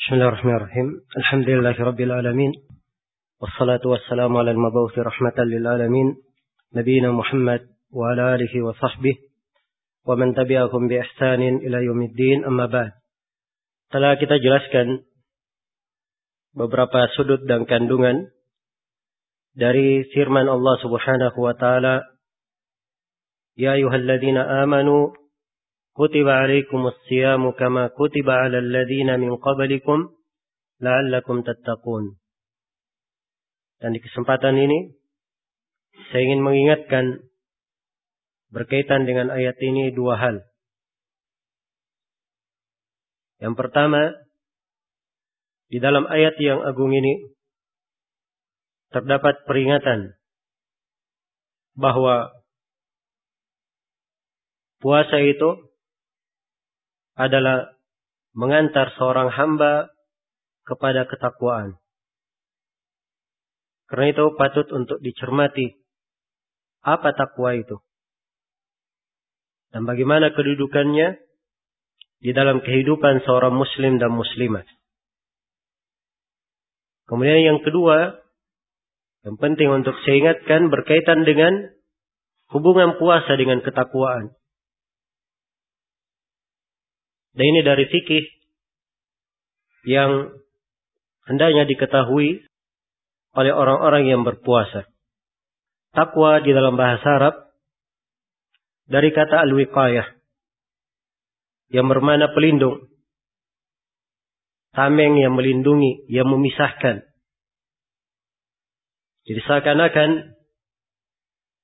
بسم الله الرحمن الرحيم. الحمد لله رب العالمين والصلاة والسلام على المبعوث رحمة للعالمين نبينا محمد وعلى آله وصحبه ومن تبعهم بإحسان إلى يوم الدين. أما بعد telah kita jelaskan beberapa sudut dan kandungan dari firman Allah Subhanahu wa taala Ya ayyuhalladzina amanu kutiba alaikumus siyamu kama kutiba alal ladzina min qablikum la'allakum tattaqun Dan di kesempatan ini saya ingin mengingatkan berkaitan dengan ayat ini dua hal. Yang pertama, di dalam ayat yang agung ini terdapat peringatan bahwa puasa itu adalah mengantar seorang hamba kepada ketakwaan. Karena itu patut untuk dicermati apa takwa itu. Dan bagaimana kedudukannya di dalam kehidupan seorang muslim dan muslimat. Kemudian yang kedua, yang penting untuk saya ingatkan berkaitan dengan hubungan puasa dengan ketakwaan. Dan ini dari fikih yang hendaknya diketahui oleh orang-orang yang berpuasa. Takwa di dalam bahasa Arab dari kata al-wiqayah yang bermana pelindung. Tameng yang melindungi, yang memisahkan. Jadi seakan-akan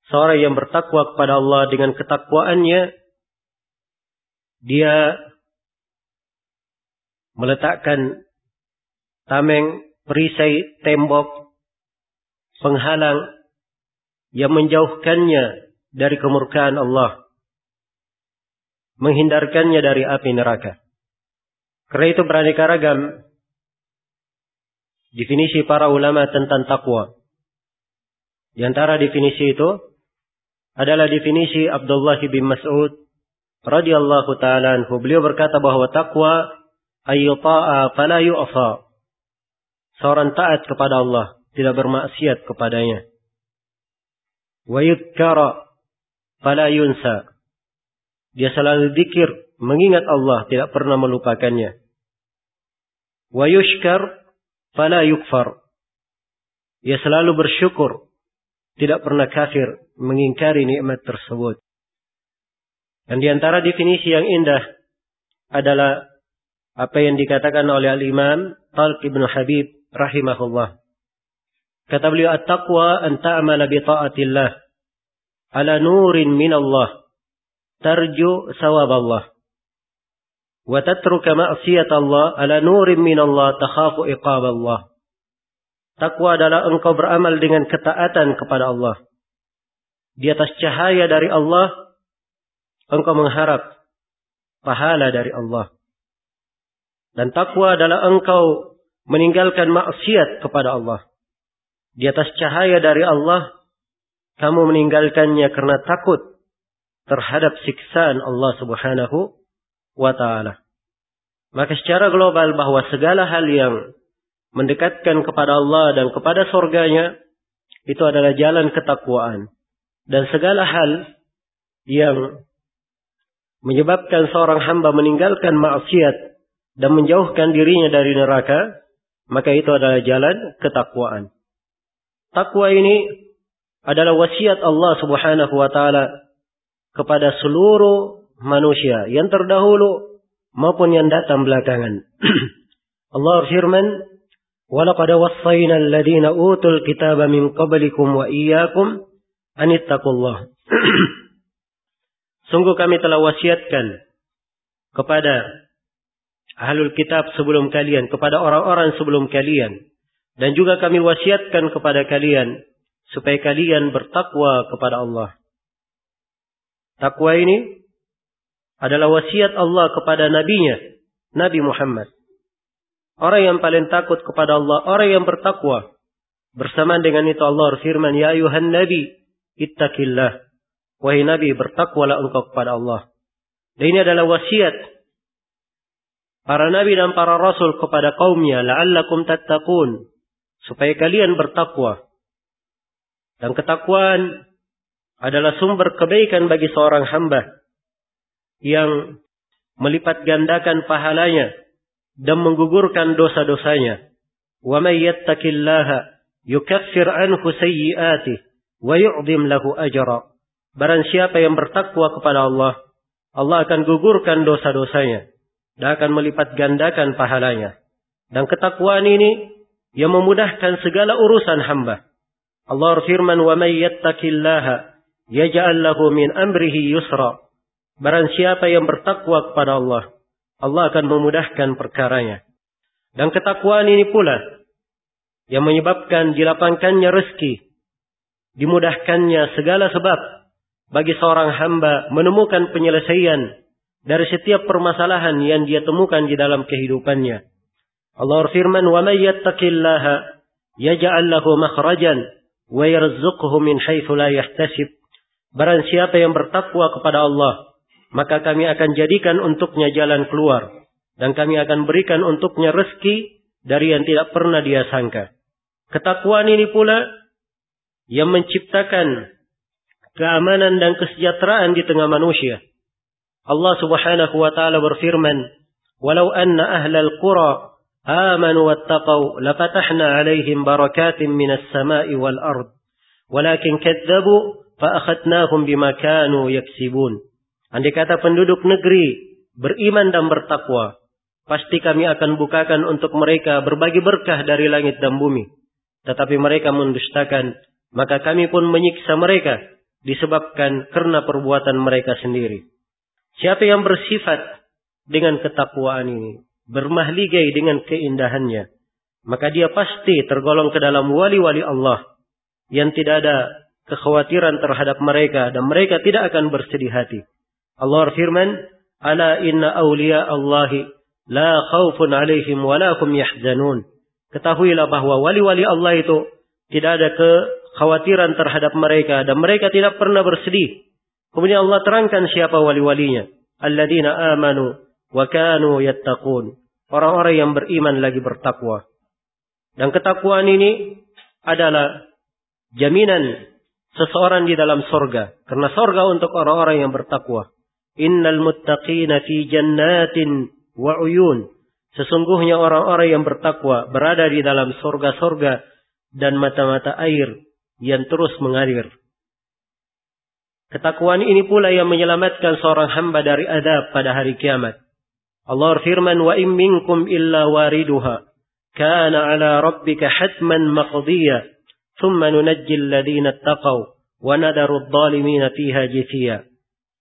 seorang yang bertakwa kepada Allah dengan ketakwaannya, dia meletakkan tameng, perisai, tembok, penghalang yang menjauhkannya dari kemurkaan Allah. Menghindarkannya dari api neraka. Karena itu beraneka ragam definisi para ulama tentang takwa. Di antara definisi itu adalah definisi Abdullah bin Mas'ud radhiyallahu taala anhu. Beliau berkata bahwa takwa ayyuta'a fala yu'fa. Seorang taat kepada Allah, tidak bermaksiat kepadanya. Wa yudkara fala yunsa. Dia selalu dikir mengingat Allah, tidak pernah melupakannya. Wa yushkar fala yukfar. Ia selalu bersyukur, tidak pernah kafir mengingkari nikmat tersebut. Dan di antara definisi yang indah adalah apa yang dikatakan oleh Al-Imam Talq ibn Habib rahimahullah. Kata beliau, At-taqwa an ta'amala bi ta'atillah ala nurin min Allah tarju sawab Allah wa tatruka ma'siyat Allah ala nurin min Allah takhafu iqab Allah. Takwa adalah engkau beramal dengan ketaatan kepada Allah. Di atas cahaya dari Allah, engkau mengharap pahala dari Allah. Dan takwa adalah engkau meninggalkan maksiat kepada Allah. Di atas cahaya dari Allah, kamu meninggalkannya karena takut terhadap siksaan Allah Subhanahu wa taala. Maka secara global bahwa segala hal yang mendekatkan kepada Allah dan kepada surganya itu adalah jalan ketakwaan. Dan segala hal yang menyebabkan seorang hamba meninggalkan maksiat dan menjauhkan dirinya dari neraka, maka itu adalah jalan ketakwaan. Takwa ini adalah wasiat Allah Subhanahu wa taala kepada seluruh manusia yang terdahulu maupun yang datang belakangan. Allah firman, "Walaqad wassayna alladziina utul kitaba min qablikum wa iyyakum an ittaqullah." Sungguh kami telah wasiatkan kepada ahlul kitab sebelum kalian, kepada orang-orang sebelum kalian. Dan juga kami wasiatkan kepada kalian supaya kalian bertakwa kepada Allah. Takwa ini adalah wasiat Allah kepada nabinya, Nabi Muhammad. Orang yang paling takut kepada Allah, orang yang bertakwa. Bersamaan dengan itu Allah firman, Ya ayuhan Nabi, ittaqillah. Wahai Nabi, bertakwalah engkau kepada Allah. Dan ini adalah wasiat para nabi dan para rasul kepada kaumnya la'allakum tattaqun supaya kalian bertakwa. Dan ketakwaan adalah sumber kebaikan bagi seorang hamba yang melipat gandakan pahalanya dan menggugurkan dosa-dosanya. Wa may yattaqillaha yukaffir anhu sayyi'atihi wa yu'dhim lahu ajra. Barang siapa yang bertakwa kepada Allah, Allah akan gugurkan dosa-dosanya dan akan melipat gandakan pahalanya. Dan ketakwaan ini yang memudahkan segala urusan hamba. Allah berfirman, "Wa may yattaqillaha yaj'al lahu min amrihi yusra." Barang siapa yang bertakwa kepada Allah, Allah akan memudahkan perkaranya. Dan ketakwaan ini pula yang menyebabkan dilapangkannya rezeki, dimudahkannya segala sebab bagi seorang hamba menemukan penyelesaian dari setiap permasalahan yang dia temukan di dalam kehidupannya. Allah berfirman, "Wa may yattaqillaha yaj'al lahu makhrajan wa yarzuqhu min haitsu la yahtasib." Barang siapa yang bertakwa kepada Allah, maka kami akan jadikan untuknya jalan keluar dan kami akan berikan untuknya rezeki dari yang tidak pernah dia sangka. Ketakwaan ini pula yang menciptakan keamanan dan kesejahteraan di tengah manusia. Allah Subhanahu wa taala berfirman, "Walau anna ahlal qura amanu wattaqau lafatahna 'alaihim barakatin minas sama'i wal ard, walakin kadzabu fa akhadnahum bima kanu yaksibun." Andai kata penduduk negeri beriman dan bertakwa, pasti kami akan bukakan untuk mereka berbagai berkah dari langit dan bumi. Tetapi mereka mendustakan, maka kami pun menyiksa mereka disebabkan karena perbuatan mereka sendiri. Siapa yang bersifat dengan ketakwaan ini, bermahligai dengan keindahannya, maka dia pasti tergolong ke dalam wali-wali Allah yang tidak ada kekhawatiran terhadap mereka dan mereka tidak akan bersedih hati. Allah berfirman, "Ala inna awliya Allahi la khawfun alaihim wa la hum yahzanun." Ketahuilah bahwa wali-wali Allah itu tidak ada kekhawatiran terhadap mereka dan mereka tidak pernah bersedih Kemudian Allah terangkan siapa wali-walinya. Alladzina amanu wa kanu yattaqun. Orang-orang yang beriman lagi bertakwa. Dan ketakwaan ini adalah jaminan seseorang di dalam sorga. Karena sorga untuk orang-orang yang bertakwa. Innal muttaqina fi jannatin wa uyun. Sesungguhnya orang-orang yang bertakwa berada di dalam sorga-sorga dan mata-mata air yang terus mengalir. Ketakwaan ini pula yang menyelamatkan seorang hamba dari adab pada hari kiamat. Allah firman, "Wa in minkum illa wariduha, kana 'ala rabbika hatman maqdiya, thumma nunajji alladhina ittaqaw wa nadaru adh-dhalimina fiha jithiya."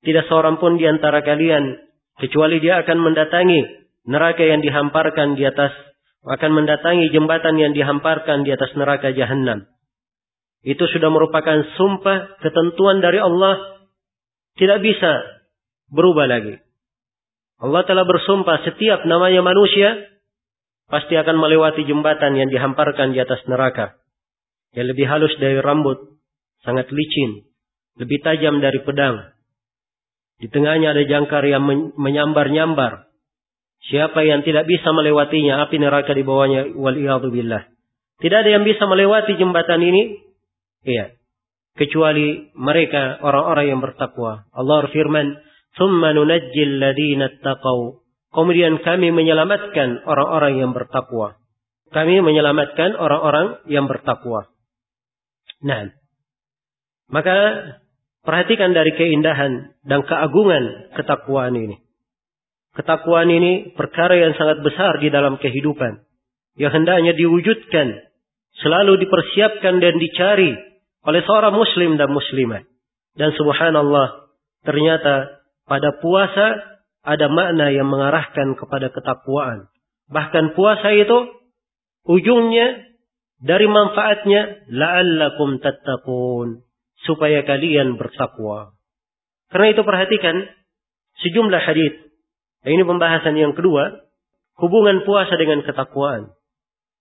Tidak seorang pun di antara kalian kecuali dia akan mendatangi neraka yang dihamparkan di atas akan mendatangi jembatan yang dihamparkan di atas neraka jahanam. Itu sudah merupakan sumpah ketentuan dari Allah. Tidak bisa berubah lagi. Allah telah bersumpah setiap namanya manusia pasti akan melewati jembatan yang dihamparkan di atas neraka. Yang lebih halus dari rambut, sangat licin, lebih tajam dari pedang. Di tengahnya ada jangkar yang menyambar-nyambar. Siapa yang tidak bisa melewatinya, api neraka di bawahnya, wal billah. Tidak ada yang bisa melewati jembatan ini Iya. Kecuali mereka orang-orang yang bertakwa. Allah berfirman, "Tsumma nunajjil ladina taqaw." Kemudian kami menyelamatkan orang-orang yang bertakwa. Kami menyelamatkan orang-orang yang bertakwa. Nah, maka perhatikan dari keindahan dan keagungan ketakwaan ini. Ketakwaan ini perkara yang sangat besar di dalam kehidupan. Yang hendaknya diwujudkan. Selalu dipersiapkan dan dicari oleh seorang muslim dan muslimah. Dan subhanallah, ternyata pada puasa ada makna yang mengarahkan kepada ketakwaan. Bahkan puasa itu ujungnya dari manfaatnya la'allakum tattaqun supaya kalian bertakwa. Karena itu perhatikan sejumlah hadis. Ini pembahasan yang kedua, hubungan puasa dengan ketakwaan.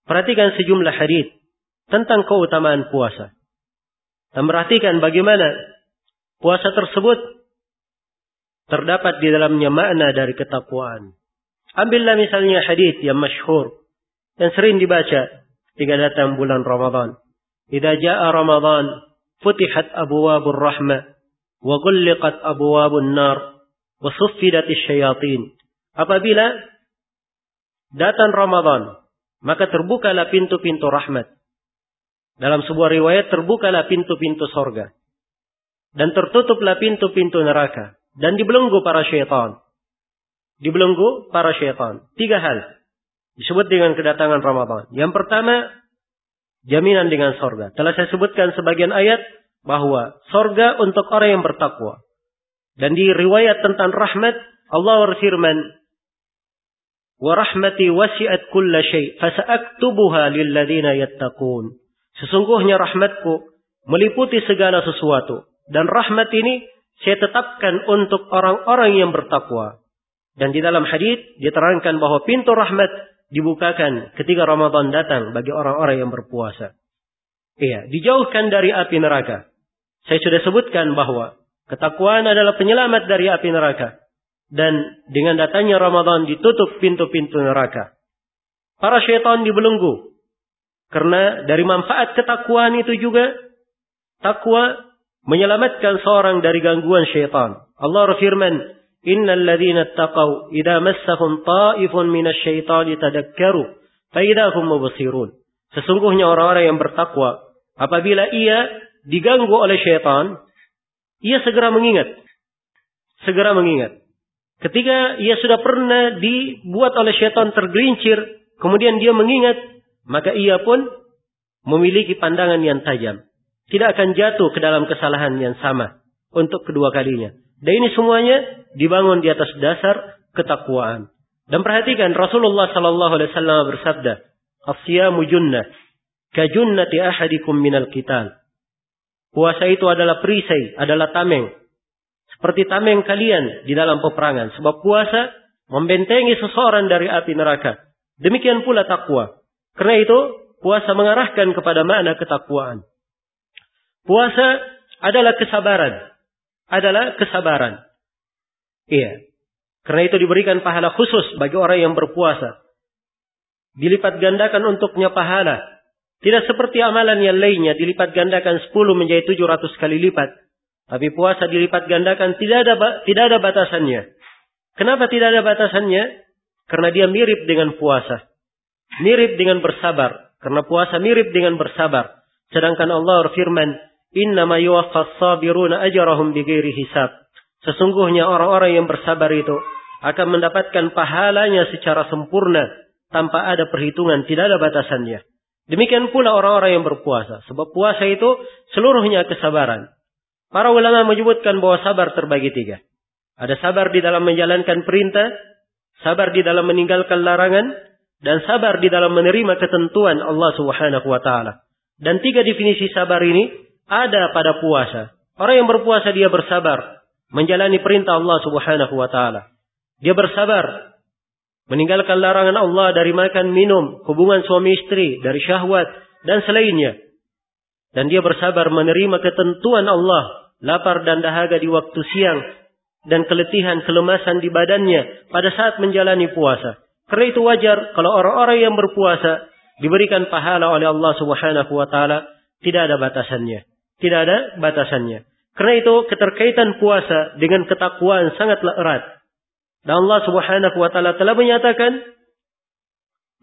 Perhatikan sejumlah hadis tentang keutamaan puasa. Dan perhatikan bagaimana puasa tersebut terdapat di dalamnya makna dari ketakwaan. Ambillah misalnya hadis yang masyhur yang sering dibaca ketika datang bulan Ramadan. Idza jaa Ramadan futihat abwabur rahmah wa ghulliqat abwabun nar wa suffidat syayatin. Apabila datang Ramadan, maka terbukalah pintu-pintu rahmat. Dalam sebuah riwayat terbukalah pintu-pintu sorga. Dan tertutuplah pintu-pintu neraka. Dan dibelenggu para syaitan dibelenggu para syaitan. Tiga hal disebut dengan kedatangan Ramadan. Yang pertama, jaminan dengan sorga. Telah saya sebutkan sebagian ayat bahwa sorga untuk orang yang bertakwa. Dan di riwayat tentang rahmat, Allah berfirman, rahmati wasi'at kulla syai' fasa'aktubuha lilladina yattaqun. Sesungguhnya rahmatku meliputi segala sesuatu. Dan rahmat ini saya tetapkan untuk orang-orang yang bertakwa. Dan di dalam hadis diterangkan bahwa pintu rahmat dibukakan ketika Ramadan datang bagi orang-orang yang berpuasa. Iya, dijauhkan dari api neraka. Saya sudah sebutkan bahwa ketakwaan adalah penyelamat dari api neraka. Dan dengan datangnya Ramadan ditutup pintu-pintu neraka. Para syaitan dibelenggu. Karena dari manfaat ketakwaan itu juga takwa menyelamatkan seorang dari gangguan syaitan. Allah berfirman, Innal ladzina taqaw idza massahum ta'ifun minasyaitani tadakkaru fa idahum mubsirun. Sesungguhnya orang-orang yang bertakwa apabila ia diganggu oleh syaitan, ia segera mengingat. Segera mengingat. Ketika ia sudah pernah dibuat oleh syaitan tergelincir, kemudian dia mengingat, maka ia pun memiliki pandangan yang tajam. Tidak akan jatuh ke dalam kesalahan yang sama untuk kedua kalinya. Dan ini semuanya dibangun di atas dasar ketakwaan. Dan perhatikan Rasulullah sallallahu alaihi wasallam bersabda, "As-siyamu junnah, ka junnati ahadikum minal qital." Puasa itu adalah perisai, adalah tameng. Seperti tameng kalian di dalam peperangan. Sebab puasa membentengi seseorang dari api neraka. Demikian pula takwa. Karena itu, puasa mengarahkan kepada makna ketakwaan. Puasa adalah kesabaran adalah kesabaran. Iya. Karena itu diberikan pahala khusus bagi orang yang berpuasa. Dilipat gandakan untuknya pahala. Tidak seperti amalan yang lainnya dilipat gandakan 10 menjadi 700 kali lipat. Tapi puasa dilipat gandakan tidak ada tidak ada batasannya. Kenapa tidak ada batasannya? Karena dia mirip dengan puasa. Mirip dengan bersabar. Karena puasa mirip dengan bersabar. Sedangkan Allah berfirman, Innama yuwaffas sabiruna ajarahum bighairi hisab. Sesungguhnya orang-orang yang bersabar itu akan mendapatkan pahalanya secara sempurna tanpa ada perhitungan, tidak ada batasannya. Demikian pula orang-orang yang berpuasa. Sebab puasa itu seluruhnya kesabaran. Para ulama menyebutkan bahwa sabar terbagi tiga. Ada sabar di dalam menjalankan perintah, sabar di dalam meninggalkan larangan, dan sabar di dalam menerima ketentuan Allah Subhanahu wa taala. Dan tiga definisi sabar ini ada pada puasa. Orang yang berpuasa dia bersabar menjalani perintah Allah Subhanahu wa taala. Dia bersabar meninggalkan larangan Allah dari makan minum, hubungan suami istri, dari syahwat dan selainnya. Dan dia bersabar menerima ketentuan Allah, lapar dan dahaga di waktu siang dan keletihan, kelemasan di badannya pada saat menjalani puasa. Karena itu wajar kalau orang-orang yang berpuasa diberikan pahala oleh Allah Subhanahu wa taala tidak ada batasannya. Tidak ada batasannya. Karena itu keterkaitan puasa dengan ketakwaan sangatlah erat. Dan Allah Subhanahu wa taala telah menyatakan,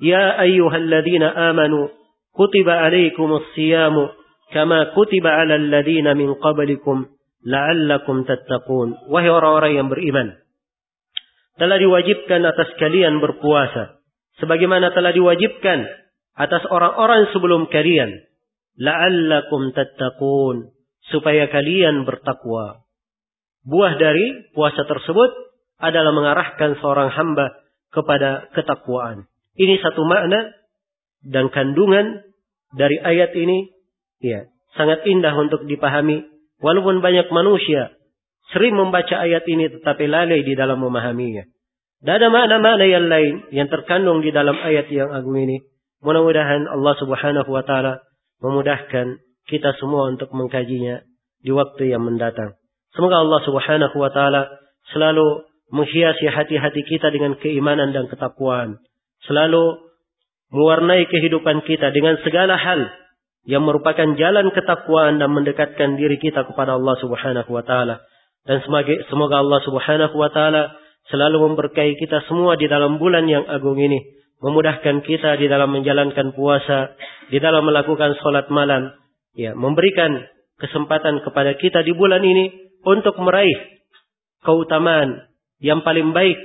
"Ya ayyuhalladzina amanu, kutiba alaikumus siyamu kama kutiba 'alal ladzina min qablikum la'allakum tattaqun." Wahai orang-orang yang beriman, telah diwajibkan atas kalian berpuasa sebagaimana telah diwajibkan atas orang-orang sebelum kalian la'allakum tattaqun supaya kalian bertakwa. Buah dari puasa tersebut adalah mengarahkan seorang hamba kepada ketakwaan. Ini satu makna dan kandungan dari ayat ini ya sangat indah untuk dipahami walaupun banyak manusia sering membaca ayat ini tetapi lalai di dalam memahaminya. Dan ada makna-makna yang lain yang terkandung di dalam ayat yang agung ini. Mudah-mudahan Allah Subhanahu wa taala memudahkan kita semua untuk mengkajinya di waktu yang mendatang. Semoga Allah Subhanahu wa taala selalu menghiasi hati-hati kita dengan keimanan dan ketakwaan. Selalu mewarnai kehidupan kita dengan segala hal yang merupakan jalan ketakwaan dan mendekatkan diri kita kepada Allah Subhanahu wa taala. Dan semoga Allah Subhanahu wa taala selalu memberkahi kita semua di dalam bulan yang agung ini, memudahkan kita di dalam menjalankan puasa, di dalam melakukan salat malam, ya, memberikan kesempatan kepada kita di bulan ini untuk meraih keutamaan yang paling baik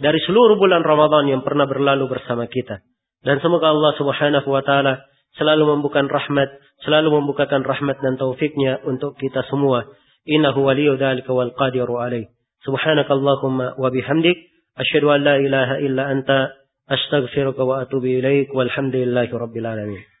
dari seluruh bulan Ramadan yang pernah berlalu bersama kita. Dan semoga Allah Subhanahu wa taala selalu membukakan rahmat, selalu membukakan rahmat dan taufiknya untuk kita semua. إنه ولي ذلك والقادر عليه. سبحانك اللهم وبحمدك أشهد أن لا إله إلا أنت أستغفرك وأتوب إليك والحمد لله رب العالمين.